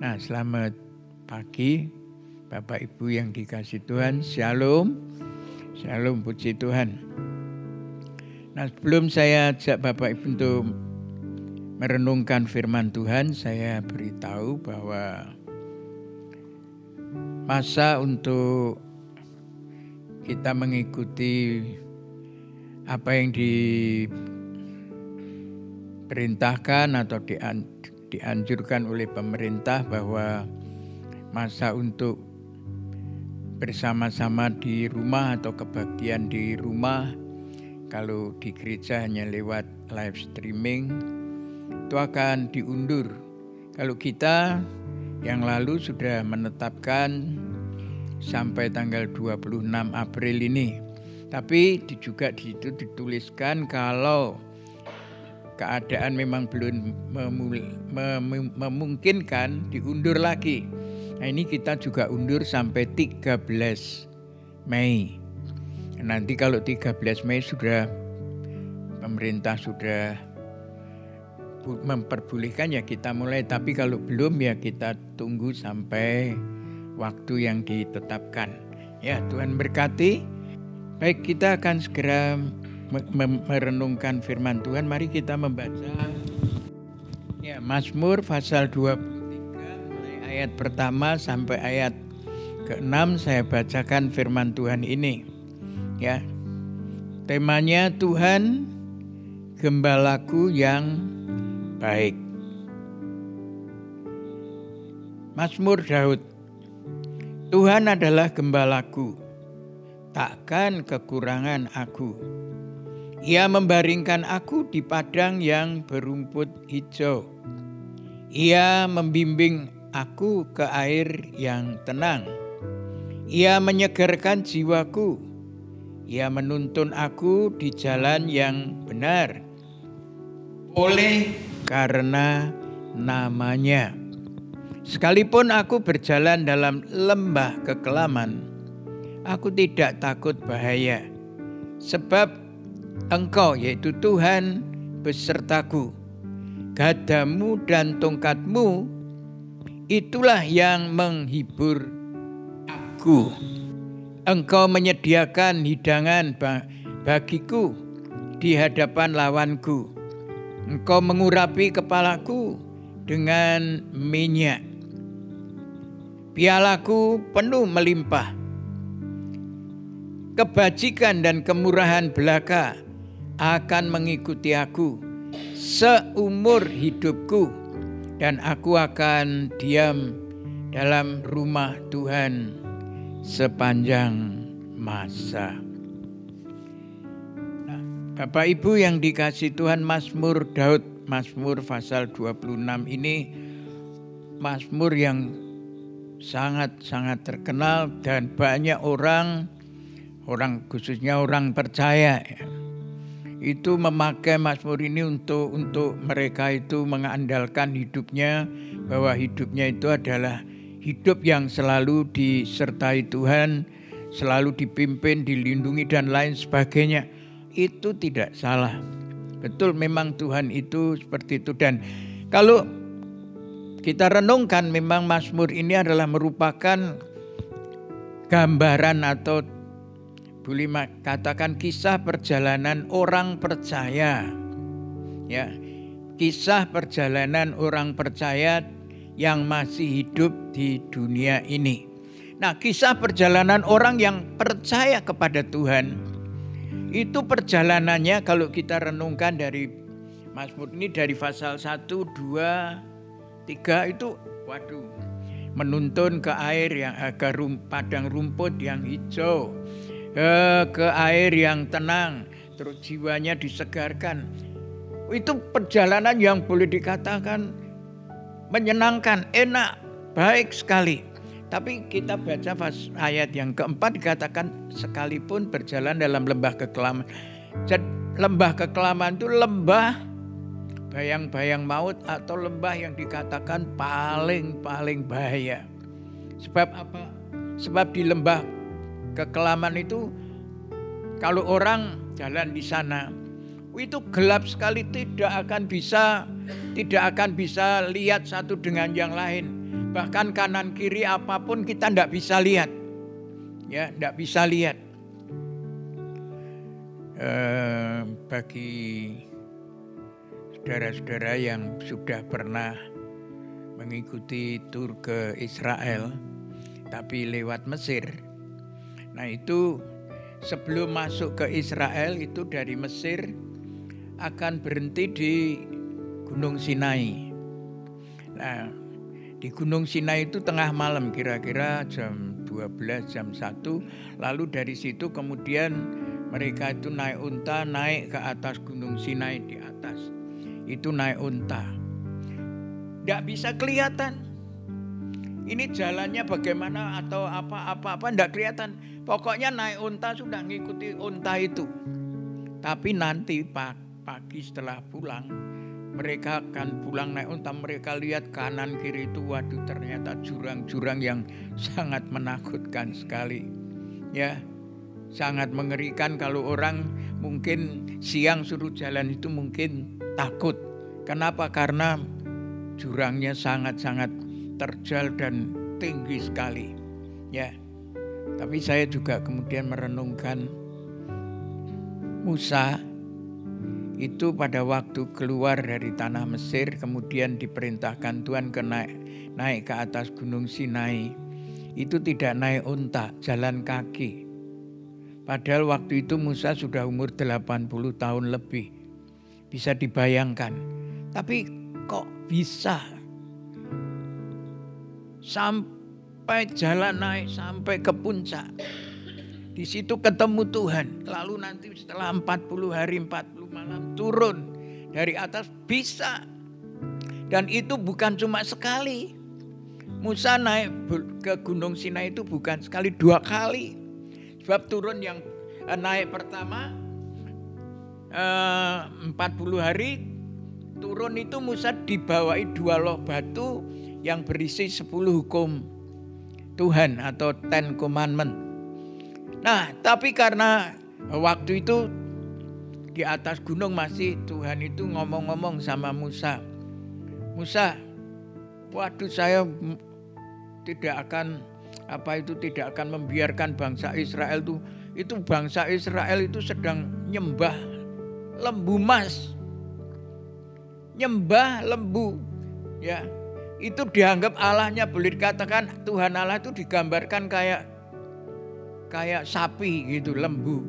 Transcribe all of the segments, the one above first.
Nah, selamat pagi Bapak Ibu yang dikasih Tuhan. Shalom. Shalom puji Tuhan. Nah, sebelum saya ajak Bapak Ibu untuk merenungkan firman Tuhan, saya beritahu bahwa masa untuk kita mengikuti apa yang diperintahkan atau dianjurkan oleh pemerintah bahwa masa untuk bersama-sama di rumah atau kebaktian di rumah kalau di gereja hanya lewat live streaming itu akan diundur. Kalau kita yang lalu sudah menetapkan sampai tanggal 26 April ini. Tapi juga di situ dituliskan kalau keadaan memang belum memungkinkan diundur lagi. Nah ini kita juga undur sampai 13 Mei. Nanti kalau 13 Mei sudah pemerintah sudah memperbolehkan ya kita mulai. Tapi kalau belum ya kita tunggu sampai waktu yang ditetapkan. Ya Tuhan berkati. Baik kita akan segera merenungkan firman Tuhan, mari kita membaca ya Mazmur pasal 23 mulai ayat pertama sampai ayat ke-6 saya bacakan firman Tuhan ini. Ya. Temanya Tuhan gembalaku yang baik. Mazmur Daud Tuhan adalah gembalaku, takkan kekurangan aku. Ia membaringkan aku di padang yang berumput hijau. Ia membimbing aku ke air yang tenang. Ia menyegarkan jiwaku. Ia menuntun aku di jalan yang benar. Oleh karena namanya. Sekalipun aku berjalan dalam lembah kekelaman, aku tidak takut bahaya. Sebab Engkau yaitu Tuhan besertaku. Gadamu dan tongkatmu itulah yang menghibur aku. Engkau menyediakan hidangan bagiku di hadapan lawanku. Engkau mengurapi kepalaku dengan minyak. Pialaku penuh melimpah. Kebajikan dan kemurahan belaka akan mengikuti aku seumur hidupku dan aku akan diam dalam rumah Tuhan sepanjang masa. Nah, Bapak Ibu yang dikasih Tuhan Mazmur Daud Mazmur pasal 26 ini Mazmur yang sangat-sangat terkenal dan banyak orang orang khususnya orang percaya ya, itu memakai Mazmur ini untuk untuk mereka itu mengandalkan hidupnya bahwa hidupnya itu adalah hidup yang selalu disertai Tuhan, selalu dipimpin, dilindungi dan lain sebagainya. Itu tidak salah. Betul memang Tuhan itu seperti itu dan kalau kita renungkan memang Mazmur ini adalah merupakan gambaran atau boleh katakan kisah perjalanan orang percaya. Ya. Kisah perjalanan orang percaya yang masih hidup di dunia ini. Nah, kisah perjalanan orang yang percaya kepada Tuhan itu perjalanannya kalau kita renungkan dari Mazmur ini dari pasal 1, 2, 3 itu waduh menuntun ke air yang agak rum, padang rumput yang hijau ke, ke air yang tenang, terus jiwanya disegarkan. Itu perjalanan yang boleh dikatakan menyenangkan, enak, baik sekali. Tapi kita baca pas ayat yang keempat dikatakan sekalipun berjalan dalam lembah kekelaman. Lembah kekelaman itu lembah bayang-bayang maut atau lembah yang dikatakan paling-paling bahaya. Sebab apa? Sebab di lembah kekelaman itu kalau orang jalan di sana itu gelap sekali tidak akan bisa tidak akan bisa lihat satu dengan yang lain. Bahkan kanan kiri apa pun kita tidak bisa lihat. Ya, tidak bisa lihat. Eh, bagi saudara-saudara yang sudah pernah mengikuti tur ke Israel, tapi lewat Mesir. Nah itu sebelum masuk ke Israel itu dari Mesir akan berhenti di Gunung Sinai. Nah, di Gunung Sinai itu tengah malam kira-kira jam 12 jam 1 lalu dari situ kemudian mereka itu naik unta naik ke atas Gunung Sinai di atas itu naik unta tidak bisa kelihatan ini jalannya bagaimana atau apa-apa-apa tidak kelihatan. Pokoknya naik unta sudah ngikuti unta itu. Tapi nanti pagi setelah pulang, mereka akan pulang naik unta, mereka lihat kanan kiri itu, waduh ternyata jurang-jurang yang sangat menakutkan sekali. Ya, sangat mengerikan kalau orang mungkin siang suruh jalan itu mungkin takut. Kenapa? Karena jurangnya sangat-sangat terjal dan tinggi sekali. Ya. Tapi saya juga kemudian merenungkan Musa itu pada waktu keluar dari tanah Mesir kemudian diperintahkan Tuhan ke naik, naik ke atas gunung Sinai. Itu tidak naik unta, jalan kaki. Padahal waktu itu Musa sudah umur 80 tahun lebih. Bisa dibayangkan. Tapi kok bisa sampai jalan naik sampai ke puncak. Di situ ketemu Tuhan. Lalu nanti setelah 40 hari 40 malam turun dari atas bisa. Dan itu bukan cuma sekali. Musa naik ke Gunung Sinai itu bukan sekali dua kali. Sebab turun yang eh, naik pertama eh, 40 hari turun itu Musa dibawai dua loh batu yang berisi 10 hukum Tuhan atau Ten Commandment. Nah, tapi karena waktu itu di atas gunung masih Tuhan itu ngomong-ngomong sama Musa. Musa, waduh saya tidak akan apa itu tidak akan membiarkan bangsa Israel itu itu bangsa Israel itu sedang nyembah lembu mas. Nyembah lembu ya itu dianggap Allahnya boleh dikatakan Tuhan Allah itu digambarkan kayak kayak sapi gitu lembu.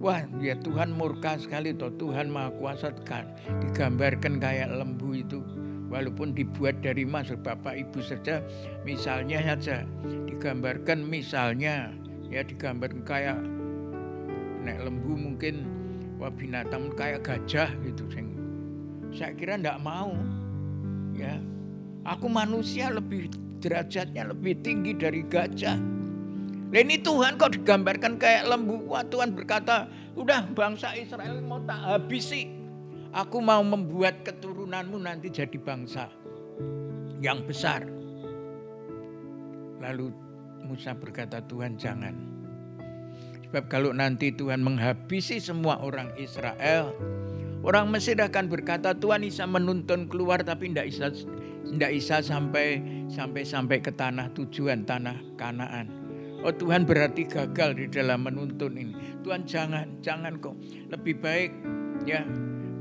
Wah ya Tuhan murka sekali toh Tuhan maha kuasa kan digambarkan kayak lembu itu walaupun dibuat dari emas bapak ibu saja misalnya saja digambarkan misalnya ya digambarkan kayak nek lembu mungkin wah binatang kayak gajah gitu saya kira ndak mau ya aku manusia lebih derajatnya lebih tinggi dari gajah ini Tuhan kok digambarkan kayak lembu. Wah Tuhan berkata, udah bangsa Israel mau tak habisi. Aku mau membuat keturunanmu nanti jadi bangsa yang besar. Lalu Musa berkata, Tuhan jangan. Sebab kalau nanti Tuhan menghabisi semua orang Israel, Orang Mesir akan berkata Tuhan bisa menuntun keluar tapi tidak bisa tidak bisa sampai sampai sampai ke tanah tujuan tanah Kanaan. Oh Tuhan berarti gagal di dalam menuntun ini. Tuhan jangan jangan kok lebih baik ya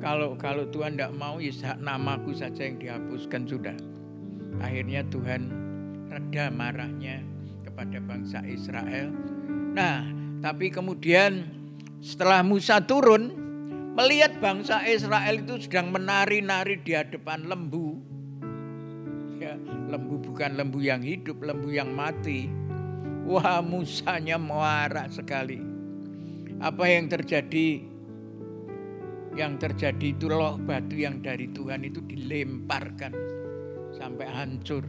kalau kalau Tuhan tidak mau ya namaku saja yang dihapuskan sudah. Akhirnya Tuhan reda marahnya kepada bangsa Israel. Nah, tapi kemudian setelah Musa turun, Melihat bangsa Israel itu sedang menari-nari di hadapan lembu. Ya, lembu bukan lembu yang hidup, lembu yang mati. Wah, musanya marah sekali. Apa yang terjadi? Yang terjadi itu loh batu yang dari Tuhan itu dilemparkan sampai hancur.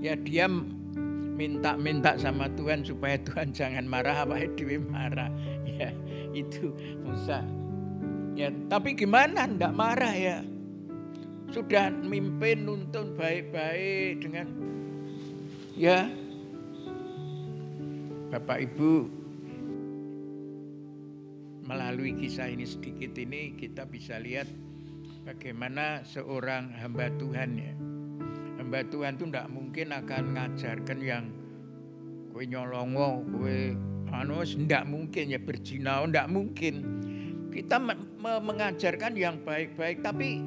Ya dia minta-minta sama Tuhan supaya Tuhan jangan marah apa Dewi marah. Ya, itu Musa. Ya, tapi gimana ndak marah ya? Sudah mimpin nuntun baik-baik dengan ya Bapak Ibu melalui kisah ini sedikit ini kita bisa lihat bagaimana seorang hamba Tuhan ya. Hamba Tuhan itu tidak mungkin akan ngajarkan yang kue nyolongo, kue anu tidak mungkin ya berjinau, tidak mungkin. Kita me mengajarkan yang baik-baik, tapi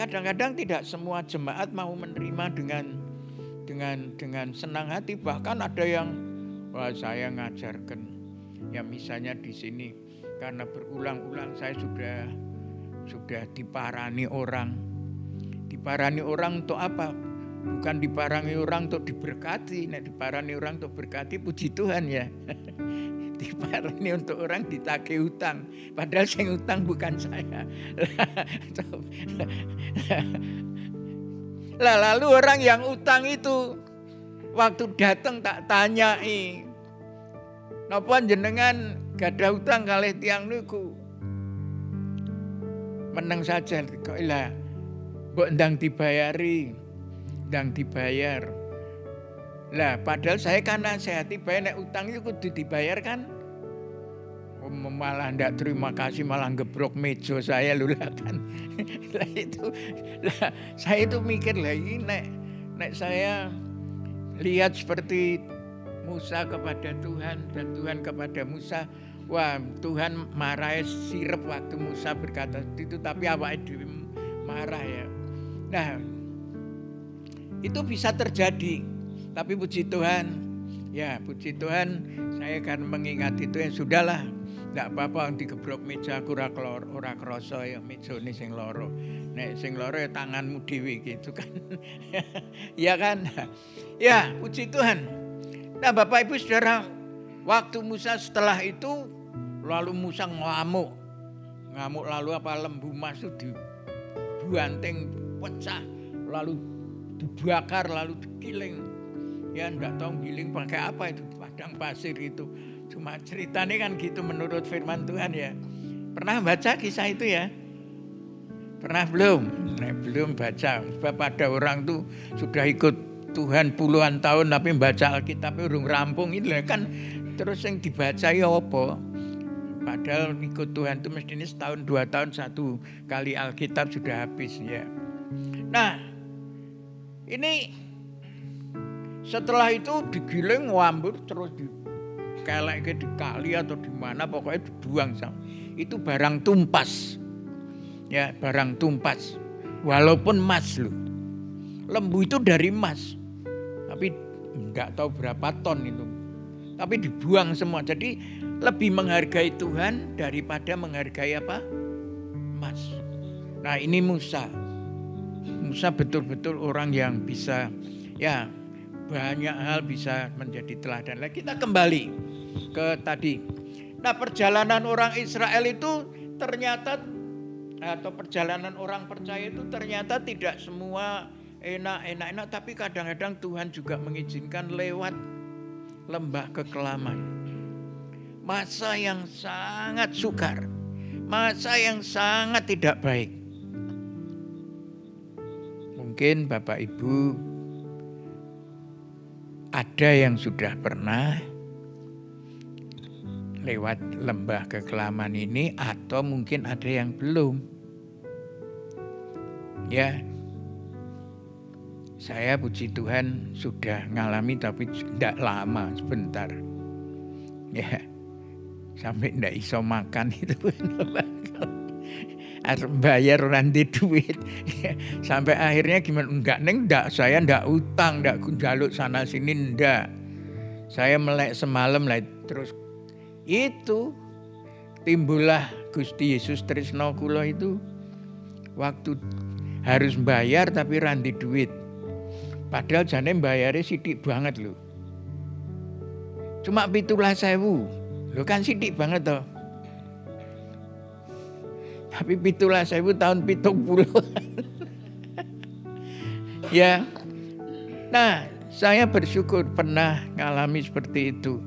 kadang-kadang tidak semua jemaat mau menerima dengan dengan dengan senang hati. Bahkan ada yang wah saya ngajarkan, ya misalnya di sini karena berulang-ulang saya sudah sudah diparani orang. Diparani orang untuk apa? Bukan diparani orang untuk diberkati, nah diparani orang untuk berkati puji Tuhan ya. diparani untuk orang ditagih utang, padahal yang utang bukan saya. lah lalu orang yang utang itu waktu datang tak tanyai, napa jenengan gada utang kalih tiang niku menang saja kok ilah mbok ndang dibayari ndang dibayar. Lah padahal saya kan nasihati bayar nek utang itu kudu dibayar kan? Oh, malah ndak terima kasih malah gebrok meja saya lu lah kan. Lah itu lah saya itu mikir lagi nek nek saya lihat seperti Musa kepada Tuhan dan Tuhan kepada Musa. Wah Tuhan marah sirep waktu Musa berkata itu tapi apa itu marah ya. Nah itu bisa terjadi. Tapi puji Tuhan, ya puji Tuhan saya akan mengingat itu ya sudahlah. Tidak apa-apa digebrok meja kurang ora ora kroso ya ini sing loro. Nek sing loro ya tanganmu dewi gitu kan. ya kan? Ya puji Tuhan. Nah Bapak Ibu Saudara, waktu Musa setelah itu Lalu Musa ngamuk. Ngamuk lalu apa lembu mas itu dibanting pecah lalu dibakar lalu digiling. Ya enggak tahu giling pakai apa itu padang pasir itu. Cuma ceritanya kan gitu menurut firman Tuhan ya. Pernah baca kisah itu ya? Pernah belum? Nah, belum baca. Sebab ada orang tuh sudah ikut Tuhan puluhan tahun tapi baca Alkitab urung rampung itu kan terus yang dibaca ya apa? Padahal ikut Tuhan itu mesti ini setahun dua tahun satu kali Alkitab sudah habis ya. Nah ini setelah itu digiling wambur terus di kelek di kali atau di mana pokoknya dibuang sama. Itu barang tumpas. Ya, barang tumpas. Walaupun emas loh. Lembu itu dari emas. Tapi enggak tahu berapa ton itu. Tapi dibuang semua. Jadi lebih menghargai Tuhan daripada menghargai apa? Emas. Nah ini Musa. Musa betul-betul orang yang bisa ya banyak hal bisa menjadi teladan. Nah, kita kembali ke tadi. Nah perjalanan orang Israel itu ternyata atau perjalanan orang percaya itu ternyata tidak semua enak-enak-enak tapi kadang-kadang Tuhan juga mengizinkan lewat lembah kekelaman masa yang sangat sukar, masa yang sangat tidak baik. Mungkin Bapak Ibu ada yang sudah pernah lewat lembah kekelaman ini atau mungkin ada yang belum. Ya, saya puji Tuhan sudah ngalami tapi tidak lama sebentar. Ya, sampai ndak iso makan itu harus bayar nanti duit. Sampai akhirnya gimana? Enggak neng enggak. Saya enggak utang enggak jaluk sana sini enggak. Saya melek semalam lah terus. Itu timbullah Gusti Yesus Trisno Kulo itu. Waktu harus bayar tapi ranti duit. Padahal jane bayarnya sidik banget loh cuma pitulah sewu. Lu kan sidik banget toh. Tapi pitulah saya tahun pitung puluh. ya. Nah, saya bersyukur pernah ngalami seperti itu.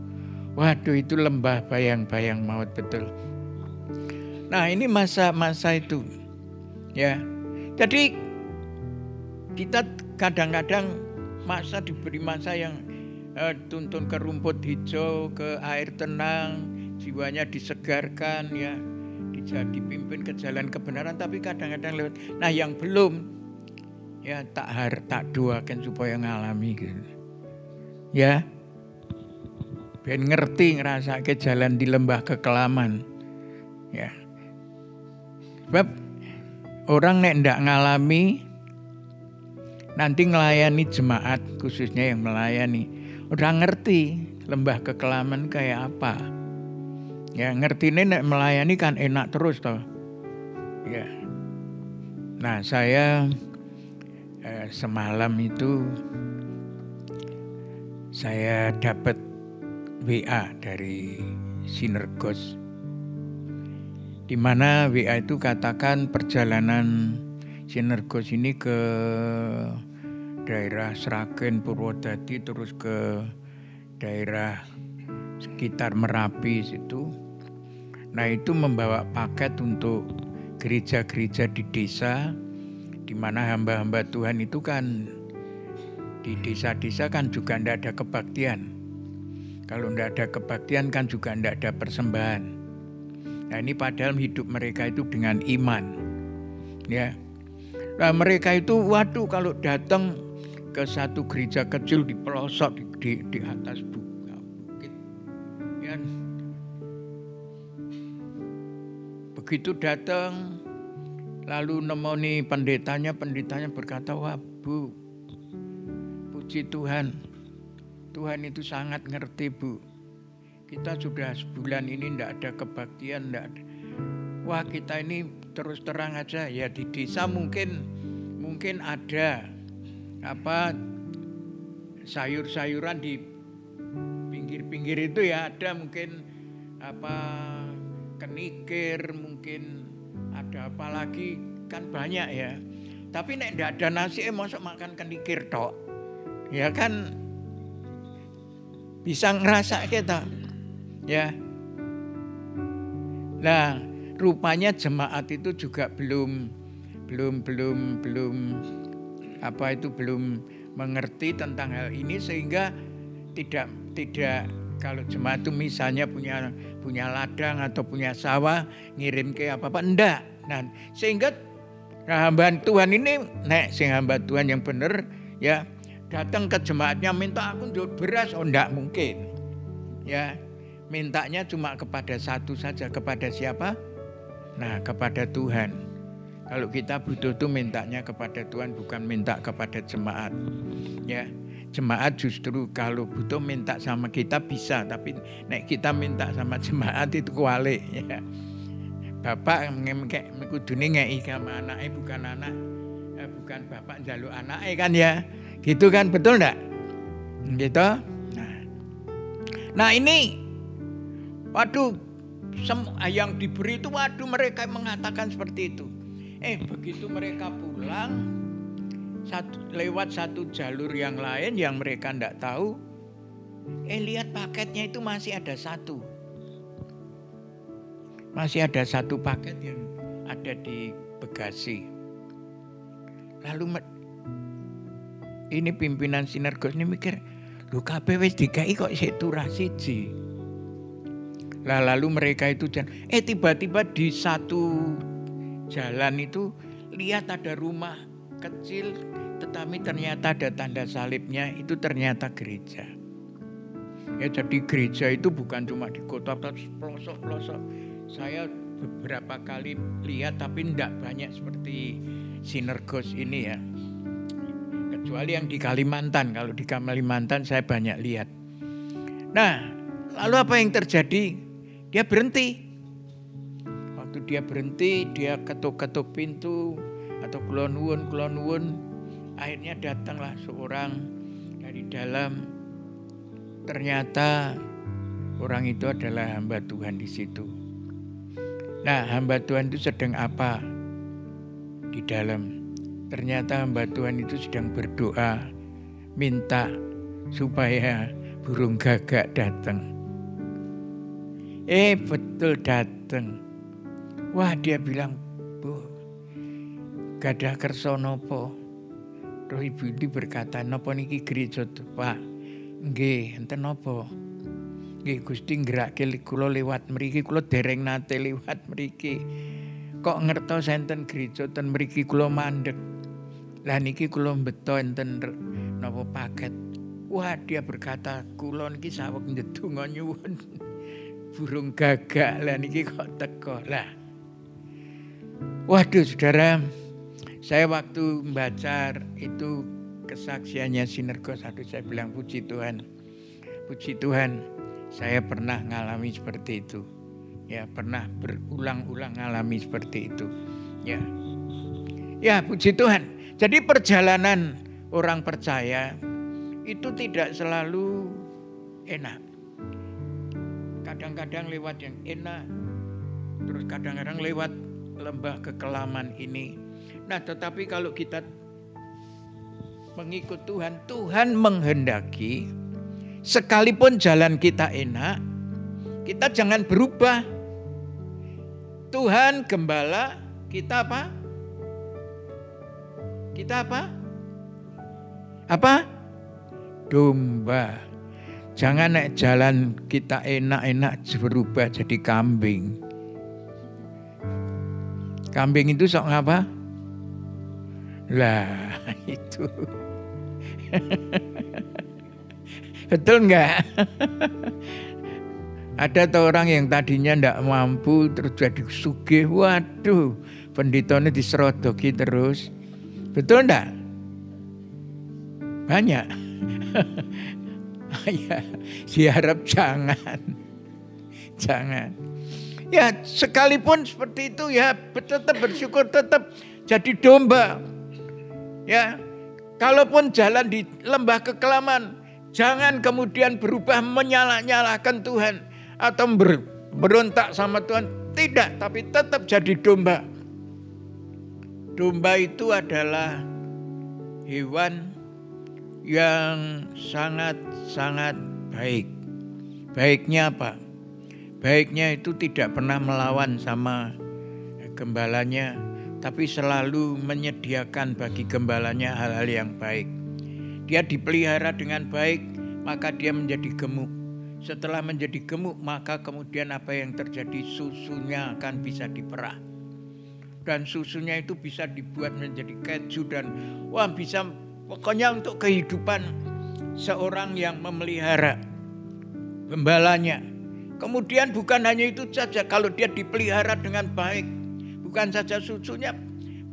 Waduh itu lembah bayang-bayang maut betul. Nah ini masa-masa itu. Ya. Jadi kita kadang-kadang masa diberi masa yang eh, tuntun ke rumput hijau, ke air tenang, jiwanya disegarkan ya, dipimpin ke jalan kebenaran tapi kadang-kadang lewat. Nah, yang belum ya tak har tak doakan supaya ngalami gitu. Ya. Ben ngerti ngerasa ke jalan di lembah kekelaman. Ya. Sebab orang nek ndak ngalami nanti ngelayani jemaat khususnya yang melayani udah ngerti lembah kekelaman kayak apa ya ngerti nek melayani kan enak terus toh. Ya. Nah saya eh, semalam itu saya dapat WA dari Sinergos. Di mana WA itu katakan perjalanan Sinergos ini ke daerah Sragen, Purwodadi, terus ke daerah sekitar Merapi situ. Nah itu membawa paket untuk gereja-gereja di desa, di mana hamba-hamba Tuhan itu kan di desa-desa kan juga tidak ada kebaktian. Kalau tidak ada kebaktian kan juga tidak ada persembahan. Nah ini padahal hidup mereka itu dengan iman. Ya, Nah mereka itu waduh kalau datang ke satu gereja kecil di pelosok di, di, di atas bukit. Ya. Begitu datang lalu nemoni pendetanya, pendetanya berkata, wah bu, puji Tuhan, Tuhan itu sangat ngerti bu. Kita sudah sebulan ini tidak ada kebaktian, tidak ada. Wah kita ini terus terang aja ya di desa mungkin mungkin ada apa sayur-sayuran di pinggir-pinggir itu ya ada mungkin apa kenikir mungkin ada apa lagi. Kan banyak ya. Tapi nek ndak ada nasi eh masuk makan kenikir tok. Ya kan bisa ngerasa kita ya. Nah rupanya jemaat itu juga belum belum belum belum apa itu belum mengerti tentang hal ini sehingga tidak tidak kalau jemaat itu misalnya punya punya ladang atau punya sawah ngirim ke apa apa enggak. Nah sehingga nah, hamba Tuhan ini nek sing hamba Tuhan yang benar ya datang ke jemaatnya minta aku jual beras. Oh enggak mungkin. Ya mintanya cuma kepada satu saja kepada siapa? Nah, kepada Tuhan. Kalau kita butuh tuh mintanya kepada Tuhan bukan minta kepada jemaat. Ya, jemaat justru kalau butuh minta sama kita bisa, tapi nek kita minta sama jemaat itu kuali ya. Bapak ngekek kudune ngeki sama anaknya bukan anak eh, bukan bapak jaluk anaknya kan ya. Gitu kan betul enggak? Gitu. Nah. Nah, ini waduh yang diberi itu waduh mereka mengatakan seperti itu. Eh begitu mereka pulang satu, lewat satu jalur yang lain yang mereka tidak tahu. Eh lihat paketnya itu masih ada satu. Masih ada satu paket yang ada di Bekasi. Lalu ini pimpinan Sinergos ini mikir, lu KPW DKI kok turah siji. Lah lalu mereka itu dan eh tiba-tiba di satu jalan itu lihat ada rumah kecil tetapi ternyata ada tanda salibnya itu ternyata gereja. Ya jadi gereja itu bukan cuma di kota tapi pelosok-pelosok. Saya beberapa kali lihat tapi tidak banyak seperti Sinergos ini ya. Kecuali yang di Kalimantan. Kalau di Kalimantan saya banyak lihat. Nah, lalu apa yang terjadi? Dia berhenti. Waktu dia berhenti, dia ketuk-ketuk pintu atau kulonwun, kulonwun. Akhirnya datanglah seorang dari dalam. Ternyata orang itu adalah hamba Tuhan di situ. Nah, hamba Tuhan itu sedang apa di dalam? Ternyata hamba Tuhan itu sedang berdoa, minta supaya burung gagak datang. Eh betul dateng. Wah dia bilang, gada kerso nopo. Roh ibu ini berkata, nopo niki gereja tuh pak. Nggih, enten nopo. Nggih Gusti nggerake kula lewat mriki, kula dereng nate lewat mriki. Kok ngertos enten gereja ten mriki kula mandek. Lah niki kula beto enten napa paket. Wah, dia berkata, kula niki saweg ndedonga nyuwun. Burung gagak lah niki kok teko lah. Waduh, Saudara, saya waktu membaca itu kesaksiannya Sinergo satu saya bilang puji Tuhan. Puji Tuhan, saya pernah ngalami seperti itu. Ya, pernah berulang-ulang ngalami seperti itu. Ya. Ya, puji Tuhan. Jadi perjalanan orang percaya itu tidak selalu enak. Kadang-kadang lewat yang enak, terus kadang-kadang lewat lembah kekelaman ini. Nah, tetapi kalau kita mengikut Tuhan, Tuhan menghendaki sekalipun jalan kita enak, kita jangan berubah. Tuhan gembala, kita apa? Kita apa? Apa? Domba. Jangan naik jalan kita enak-enak berubah jadi kambing. Kambing itu sok ngapa? Lah, itu. Betul enggak? Ada tuh orang yang tadinya ndak mampu terus jadi sugih. Waduh, penditanya diserodoki terus. Betul enggak? Banyak. ya, siharap jangan. Jangan. Ya, sekalipun seperti itu ya tetap bersyukur, tetap jadi domba. Ya, kalaupun jalan di lembah kekelaman, Jangan kemudian berubah menyalah-nyalahkan Tuhan atau ber, berontak sama Tuhan. Tidak, tapi tetap jadi domba. Domba itu adalah hewan yang sangat-sangat baik. Baiknya apa? Baiknya itu tidak pernah melawan sama gembalanya, tapi selalu menyediakan bagi gembalanya hal-hal yang baik dia dipelihara dengan baik, maka dia menjadi gemuk. Setelah menjadi gemuk, maka kemudian apa yang terjadi? Susunya akan bisa diperah. Dan susunya itu bisa dibuat menjadi keju dan wah bisa pokoknya untuk kehidupan seorang yang memelihara gembalanya. Kemudian bukan hanya itu saja, kalau dia dipelihara dengan baik, bukan saja susunya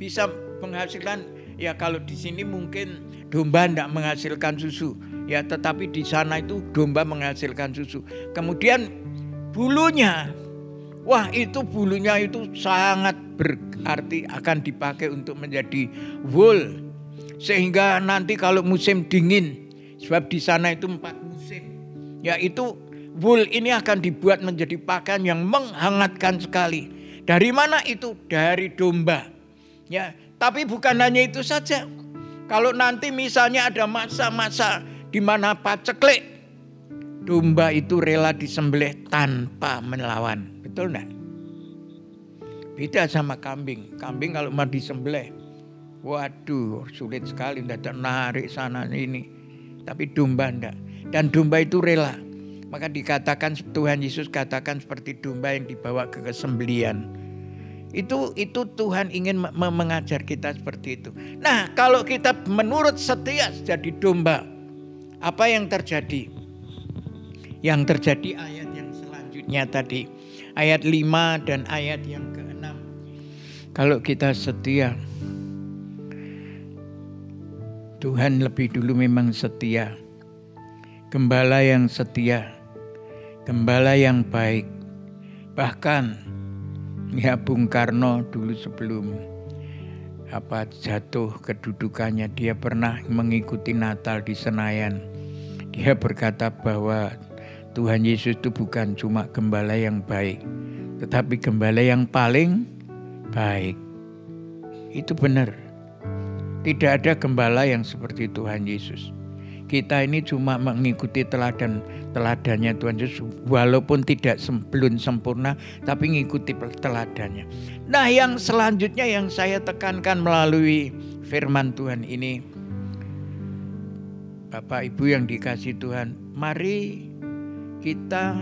bisa menghasilkan ya kalau di sini mungkin domba tidak menghasilkan susu. Ya, tetapi di sana itu domba menghasilkan susu. Kemudian bulunya, wah itu bulunya itu sangat berarti akan dipakai untuk menjadi wool. Sehingga nanti kalau musim dingin, sebab di sana itu empat musim, ya itu wool ini akan dibuat menjadi pakaian yang menghangatkan sekali. Dari mana itu? Dari domba. Ya, tapi bukan hanya itu saja. Kalau nanti misalnya ada masa-masa di mana paceklik, domba itu rela disembelih tanpa melawan. Betul enggak? Beda sama kambing. Kambing kalau mau disembelih, waduh sulit sekali, tidak ternarik sana ini. Tapi domba enggak. Dan domba itu rela. Maka dikatakan Tuhan Yesus katakan seperti domba yang dibawa ke kesembelian itu itu Tuhan ingin mengajar kita seperti itu. Nah, kalau kita menurut setia jadi domba, apa yang terjadi? Yang terjadi ayat yang selanjutnya tadi, ayat 5 dan ayat yang ke-6. Kalau kita setia, Tuhan lebih dulu memang setia. Gembala yang setia, gembala yang baik. Bahkan Ya Bung Karno dulu sebelum apa jatuh kedudukannya dia pernah mengikuti Natal di Senayan. Dia berkata bahwa Tuhan Yesus itu bukan cuma gembala yang baik, tetapi gembala yang paling baik. Itu benar. Tidak ada gembala yang seperti Tuhan Yesus. Kita ini cuma mengikuti teladan teladannya Tuhan Yesus walaupun tidak belum sempurna tapi mengikuti teladannya. Nah, yang selanjutnya yang saya tekankan melalui firman Tuhan ini Bapak Ibu yang dikasih Tuhan, mari kita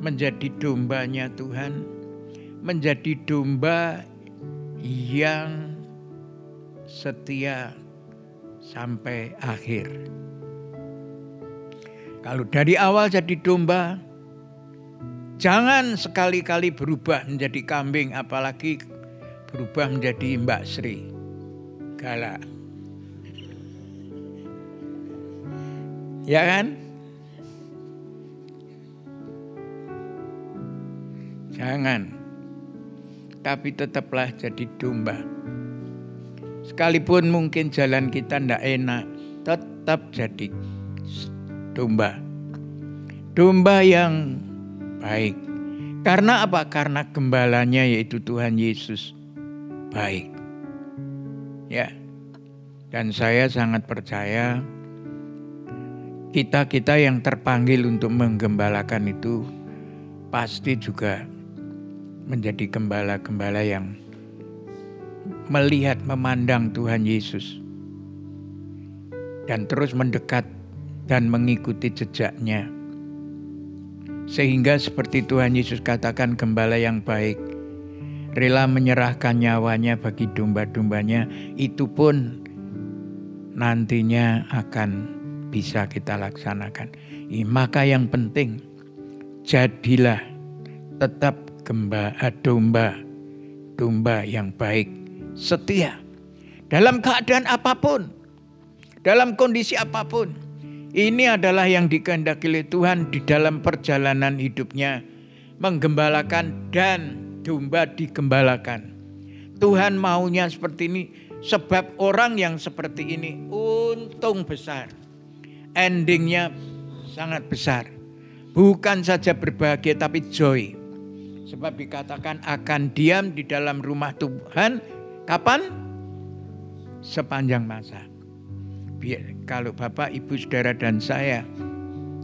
menjadi dombanya Tuhan, menjadi domba yang setia sampai akhir. Kalau dari awal jadi domba, jangan sekali-kali berubah menjadi kambing, apalagi berubah menjadi Mbak Sri. Galak. Ya kan? Jangan. Tapi tetaplah jadi domba. Sekalipun mungkin jalan kita tidak enak, tetap jadi domba. Domba yang baik. Karena apa? Karena gembalanya yaitu Tuhan Yesus baik. Ya. Dan saya sangat percaya kita-kita yang terpanggil untuk menggembalakan itu pasti juga menjadi gembala-gembala yang melihat, memandang Tuhan Yesus dan terus mendekat dan mengikuti jejaknya. Sehingga seperti Tuhan Yesus katakan gembala yang baik, rela menyerahkan nyawanya bagi domba-dombanya, itu pun nantinya akan bisa kita laksanakan. maka yang penting, jadilah tetap gemba, eh, domba, domba yang baik, setia. Dalam keadaan apa pun, dalam kondisi apa pun. Ini adalah yang dikehendaki oleh Tuhan di dalam perjalanan hidupnya. Menggembalakan dan domba digembalakan. Tuhan maunya seperti ini sebab orang yang seperti ini untung besar. Endingnya sangat besar. Bukan saja berbahagia tapi joy. Sebab dikatakan akan diam di dalam rumah Tuhan kapan? Sepanjang masa. Biar, kalau Bapak, Ibu, Saudara dan saya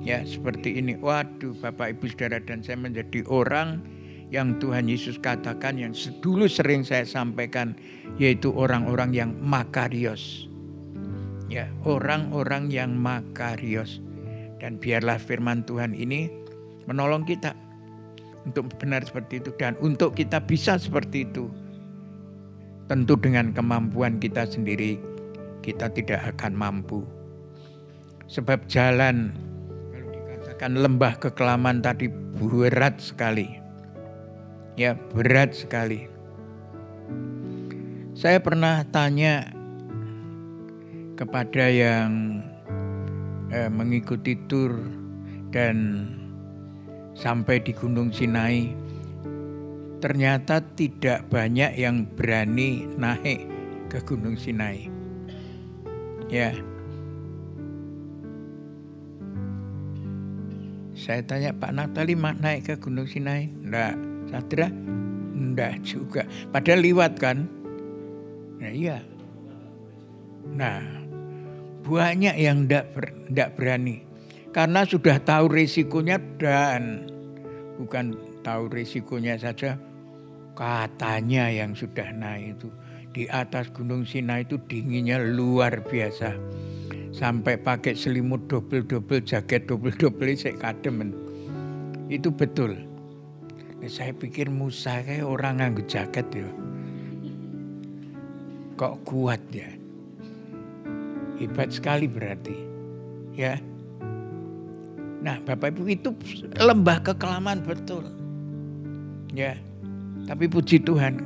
ya seperti ini. Waduh, Bapak, Ibu, Saudara dan saya menjadi orang yang Tuhan Yesus katakan yang dulu sering saya sampaikan yaitu orang-orang yang makarios. Ya, orang-orang yang makarios. Dan biarlah firman Tuhan ini menolong kita untuk benar seperti itu dan untuk kita bisa seperti itu tentu dengan kemampuan kita sendiri kita tidak akan mampu. Sebab jalan kalau dikatakan lembah kekelaman tadi berat sekali. Ya berat sekali. Saya pernah tanya kepada yang eh, mengikuti tur dan sampai di Gunung Sinai, ternyata tidak banyak yang berani naik ke Gunung Sinai. Ya. Saya tanya Pak Natali naik ke Gunung Sinai? Enggak. Sadra? Enggak juga. Padahal liwat kan? Nah iya. Nah, banyak yang enggak, ber, enggak berani karena sudah tahu risikonya dan bukan tahu risikonya saja katanya yang sudah naik itu di atas Gunung Sinai itu dinginnya luar biasa. Sampai pakai selimut double-double jaket double-double saya kadem itu betul. Saya pikir Musa kayak orang nganggu jaket ya. Kok kuat ya? Hebat sekali berarti ya. Nah, Bapak Ibu itu lembah kekelaman betul. Ya. Tapi puji Tuhan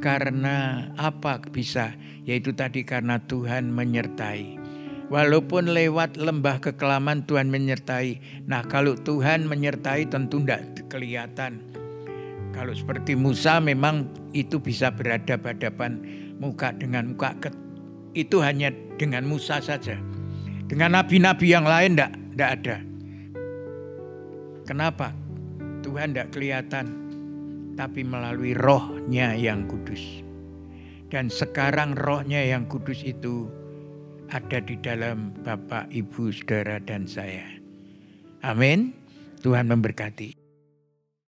karena apa bisa? Yaitu tadi karena Tuhan menyertai. Walaupun lewat lembah kekelaman Tuhan menyertai. Nah, kalau Tuhan menyertai tentu tidak kelihatan. Kalau seperti Musa memang itu bisa berhadapan muka dengan muka. Itu hanya dengan Musa saja. Dengan nabi-nabi yang lain tidak ada. Kenapa? Tuhan tidak kelihatan, tapi melalui rohnya yang kudus. Dan sekarang rohnya yang kudus itu ada di dalam Bapak, Ibu, Saudara, dan saya. Amin. Tuhan memberkati.